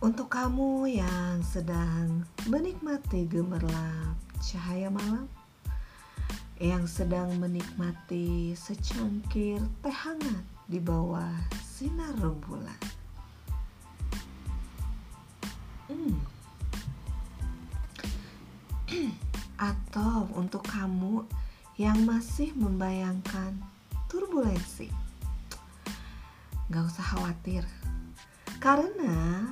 Untuk kamu yang sedang menikmati gemerlap cahaya malam, yang sedang menikmati secangkir teh hangat di bawah sinar rembulan. Hmm. Atau untuk kamu yang masih membayangkan turbulensi. Gak usah khawatir, karena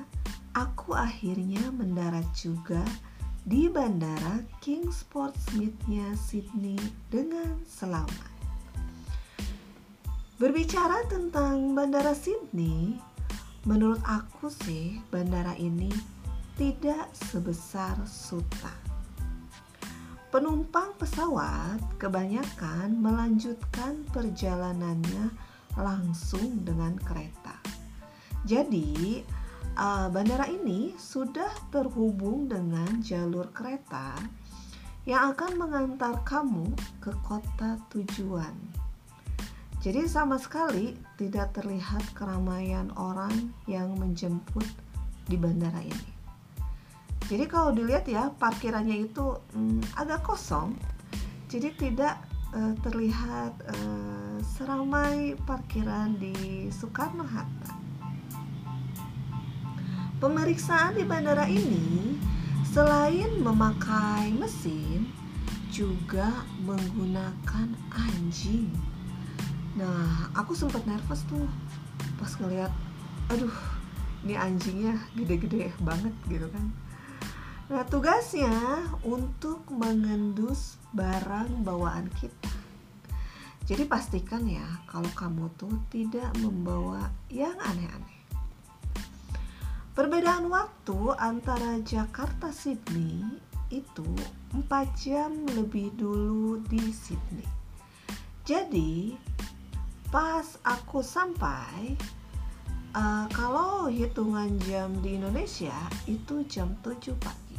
aku akhirnya mendarat juga di Bandara Kingsport Smithnya Sydney dengan selamat. Berbicara tentang Bandara Sydney, menurut aku sih bandara ini tidak sebesar Suta. Penumpang pesawat kebanyakan melanjutkan perjalanannya langsung dengan kereta. Jadi, uh, bandara ini sudah terhubung dengan jalur kereta yang akan mengantar kamu ke kota tujuan. Jadi sama sekali tidak terlihat keramaian orang yang menjemput di bandara ini. Jadi kalau dilihat ya parkirannya itu hmm, agak kosong, jadi tidak uh, terlihat uh, seramai parkiran di Soekarno Hatta. Pemeriksaan di bandara ini selain memakai mesin juga menggunakan anjing. Nah, aku sempat nervous tuh pas ngeliat, aduh, ini anjingnya gede-gede banget gitu kan. Nah, tugasnya untuk mengendus barang bawaan kita. Jadi pastikan ya kalau kamu tuh tidak membawa yang aneh-aneh. Perbedaan waktu antara Jakarta Sydney itu 4 jam lebih dulu di Sydney. Jadi pas aku sampai uh, kalau hitungan jam di Indonesia itu jam 7 pagi.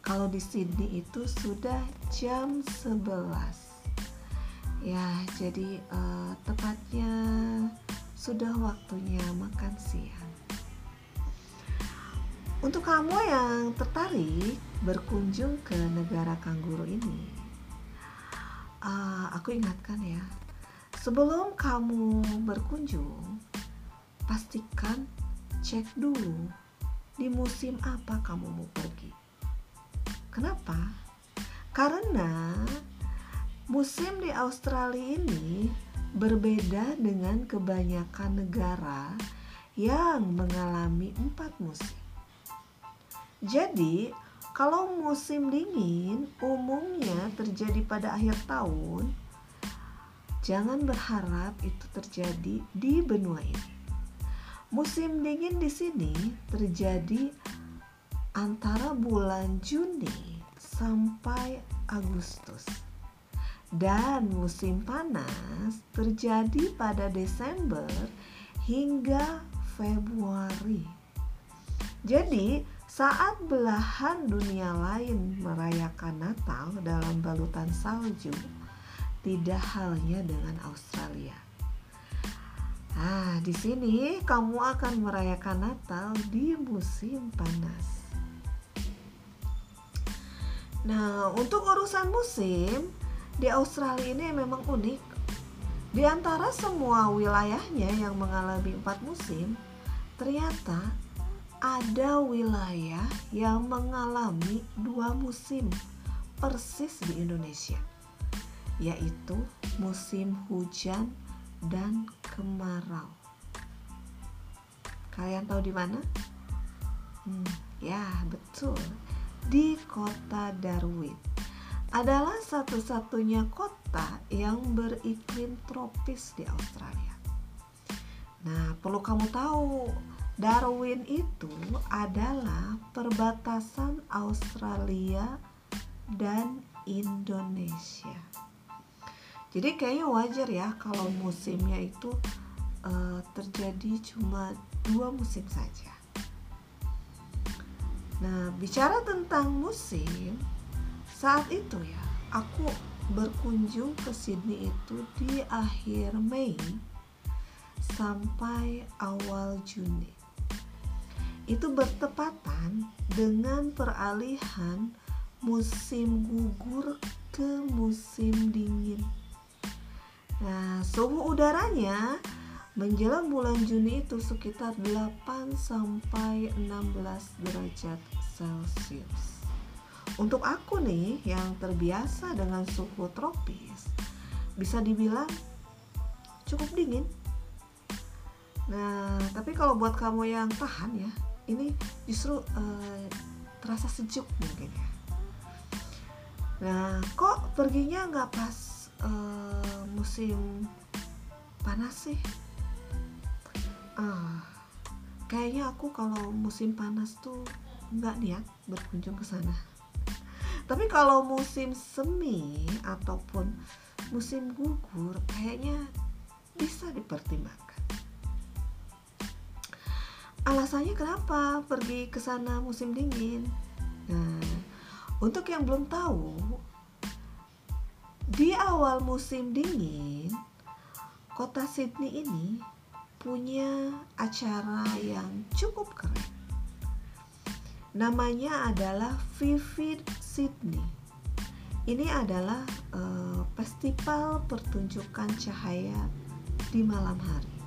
Kalau di Sydney itu sudah jam 11. Ya, jadi uh, tepatnya sudah waktunya makan siang. Untuk kamu yang tertarik berkunjung ke negara kanguru ini, uh, aku ingatkan ya, sebelum kamu berkunjung, pastikan cek dulu di musim apa kamu mau pergi. Kenapa? Karena musim di Australia ini berbeda dengan kebanyakan negara yang mengalami empat musim. Jadi, kalau musim dingin umumnya terjadi pada akhir tahun, jangan berharap itu terjadi di benua ini. Musim dingin di sini terjadi antara bulan Juni sampai Agustus. Dan musim panas terjadi pada Desember hingga Februari. Jadi, saat belahan dunia lain merayakan Natal dalam balutan salju, tidak halnya dengan Australia. Ah, di sini kamu akan merayakan Natal di musim panas. Nah, untuk urusan musim di Australia ini memang unik. Di antara semua wilayahnya yang mengalami empat musim, ternyata ada wilayah yang mengalami dua musim persis di Indonesia, yaitu musim hujan dan kemarau. Kalian tahu di mana? Hmm, ya, betul. Di kota Darwin. Adalah satu-satunya kota yang beriklim tropis di Australia. Nah, perlu kamu tahu Darwin itu adalah perbatasan Australia dan Indonesia. Jadi kayaknya wajar ya kalau musimnya itu uh, terjadi cuma dua musim saja. Nah, bicara tentang musim, saat itu ya aku berkunjung ke Sydney itu di akhir Mei sampai awal Juni itu bertepatan dengan peralihan musim gugur ke musim dingin. Nah, suhu udaranya menjelang bulan Juni itu sekitar 8 sampai 16 derajat Celcius. Untuk aku nih yang terbiasa dengan suhu tropis, bisa dibilang cukup dingin. Nah, tapi kalau buat kamu yang tahan ya, ini justru uh, terasa sejuk mungkin ya. Nah, kok perginya nggak pas uh, musim panas sih? Uh, kayaknya aku kalau musim panas tuh nggak niat berkunjung ke sana. Tapi kalau musim semi ataupun musim gugur kayaknya bisa dipertimbangkan. Alasannya kenapa pergi ke sana musim dingin? Nah, untuk yang belum tahu, di awal musim dingin, kota Sydney ini punya acara yang cukup keren. Namanya adalah Vivid Sydney. Ini adalah uh, festival pertunjukan cahaya di malam hari.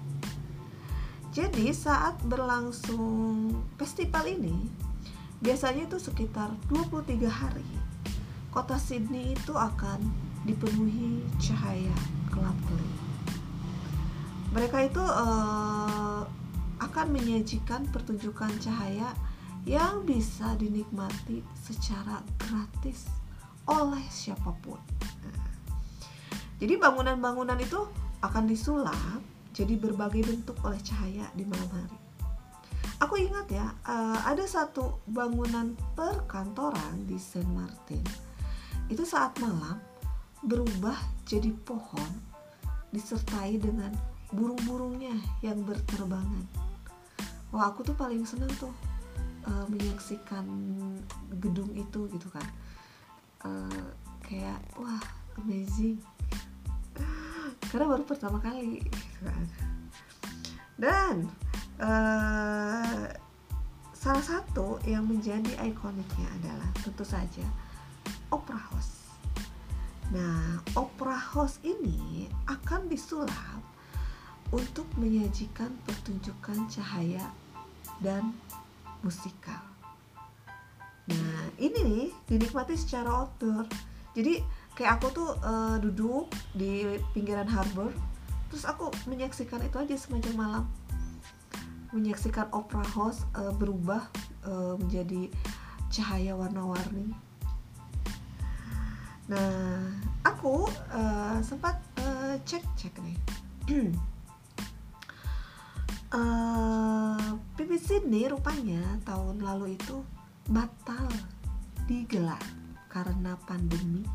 Jadi saat berlangsung festival ini, biasanya itu sekitar 23 hari, kota Sydney itu akan dipenuhi cahaya kelap-kelip. Mereka itu uh, akan menyajikan pertunjukan cahaya yang bisa dinikmati secara gratis oleh siapa pun. Nah, jadi bangunan-bangunan itu akan disulap jadi berbagai bentuk oleh cahaya di malam hari. Aku ingat ya, uh, ada satu bangunan perkantoran di Saint Martin. Itu saat malam berubah jadi pohon disertai dengan burung-burungnya yang berterbangan. Wah, aku tuh paling senang tuh uh, menyaksikan gedung itu gitu kan. Uh, kayak wah, amazing karena baru pertama kali. Dan uh, salah satu yang menjadi ikoniknya adalah tentu saja opera house nah opera house ini akan disulap untuk menyajikan pertunjukan cahaya dan musikal. Nah ini nih dinikmati secara outdoor. Jadi kayak aku tuh uh, duduk di pinggiran harbor terus aku menyaksikan itu aja sepanjang malam. Menyaksikan opera house uh, berubah uh, menjadi cahaya warna-warni. Nah aku uh, sempat uh, cek-cek nih. Uh, BBC nih rupanya tahun lalu itu batal digelar karena pandemi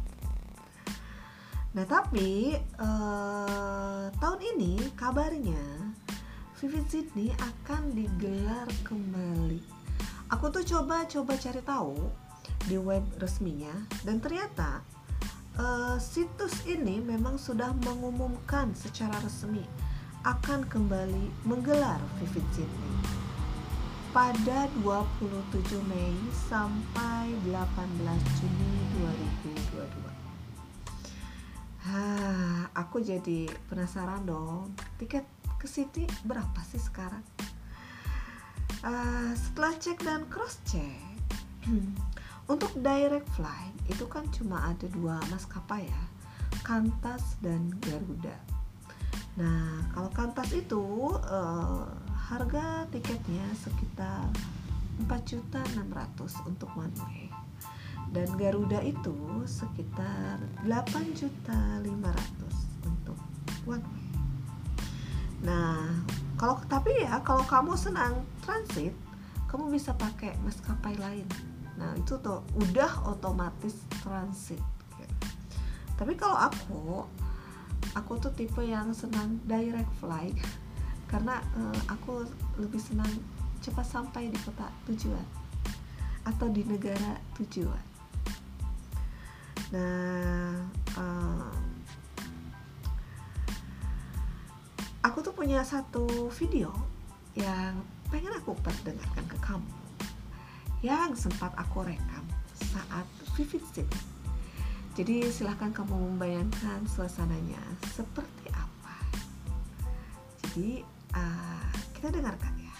Nah tapi eh, tahun ini kabarnya Vivid Sydney akan digelar kembali. Aku tuh coba-coba cari tahu di web resminya dan ternyata eh, situs ini memang sudah mengumumkan secara resmi akan kembali menggelar Vivid Sydney pada 27 Mei sampai 18 Juni 2022. Hah, aku jadi penasaran dong. Tiket ke City berapa sih sekarang? Uh, setelah cek dan cross check, untuk direct flight itu kan cuma ada dua maskapai ya, Kantas dan Garuda. Nah, kalau Kantas itu uh, harga tiketnya sekitar 4.600 untuk one way dan Garuda itu sekitar 8 juta 500 untuk one. Nah, kalau tapi ya kalau kamu senang transit, kamu bisa pakai maskapai lain. Nah, itu tuh udah otomatis transit. Tapi kalau aku, aku tuh tipe yang senang direct flight karena uh, aku lebih senang cepat sampai di kota tujuan atau di negara tujuan. Nah, uh, aku tuh punya satu video yang pengen aku perdengarkan ke kamu yang sempat aku rekam saat Vivid City. Jadi silahkan kamu membayangkan suasananya seperti apa. Jadi uh, kita dengarkan ya.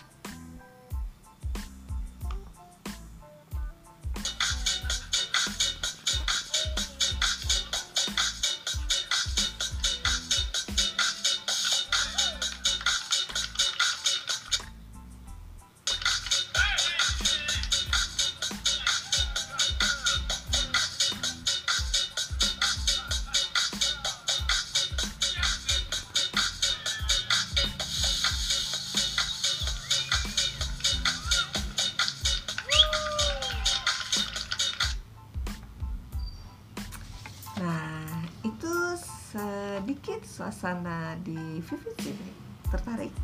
Suasana di Vivid Sydney. Tertarik?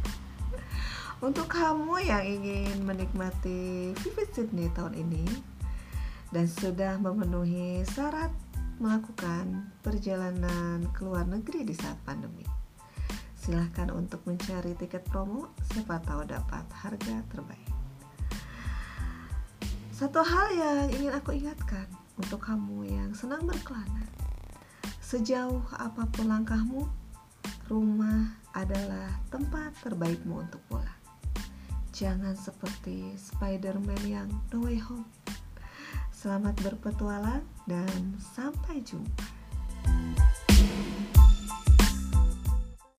Untuk kamu yang ingin menikmati Vivid Sydney tahun ini dan sudah memenuhi syarat melakukan perjalanan ke luar negeri di saat pandemi, silahkan untuk mencari tiket promo, siapa tahu dapat harga terbaik. Satu hal yang ingin aku ingatkan untuk kamu yang senang berkelana, Sejauh apa pun langkahmu, rumah adalah tempat terbaikmu untuk pulang. Jangan seperti Spider-Man yang No Way Home. Selamat berpetualang dan sampai jumpa.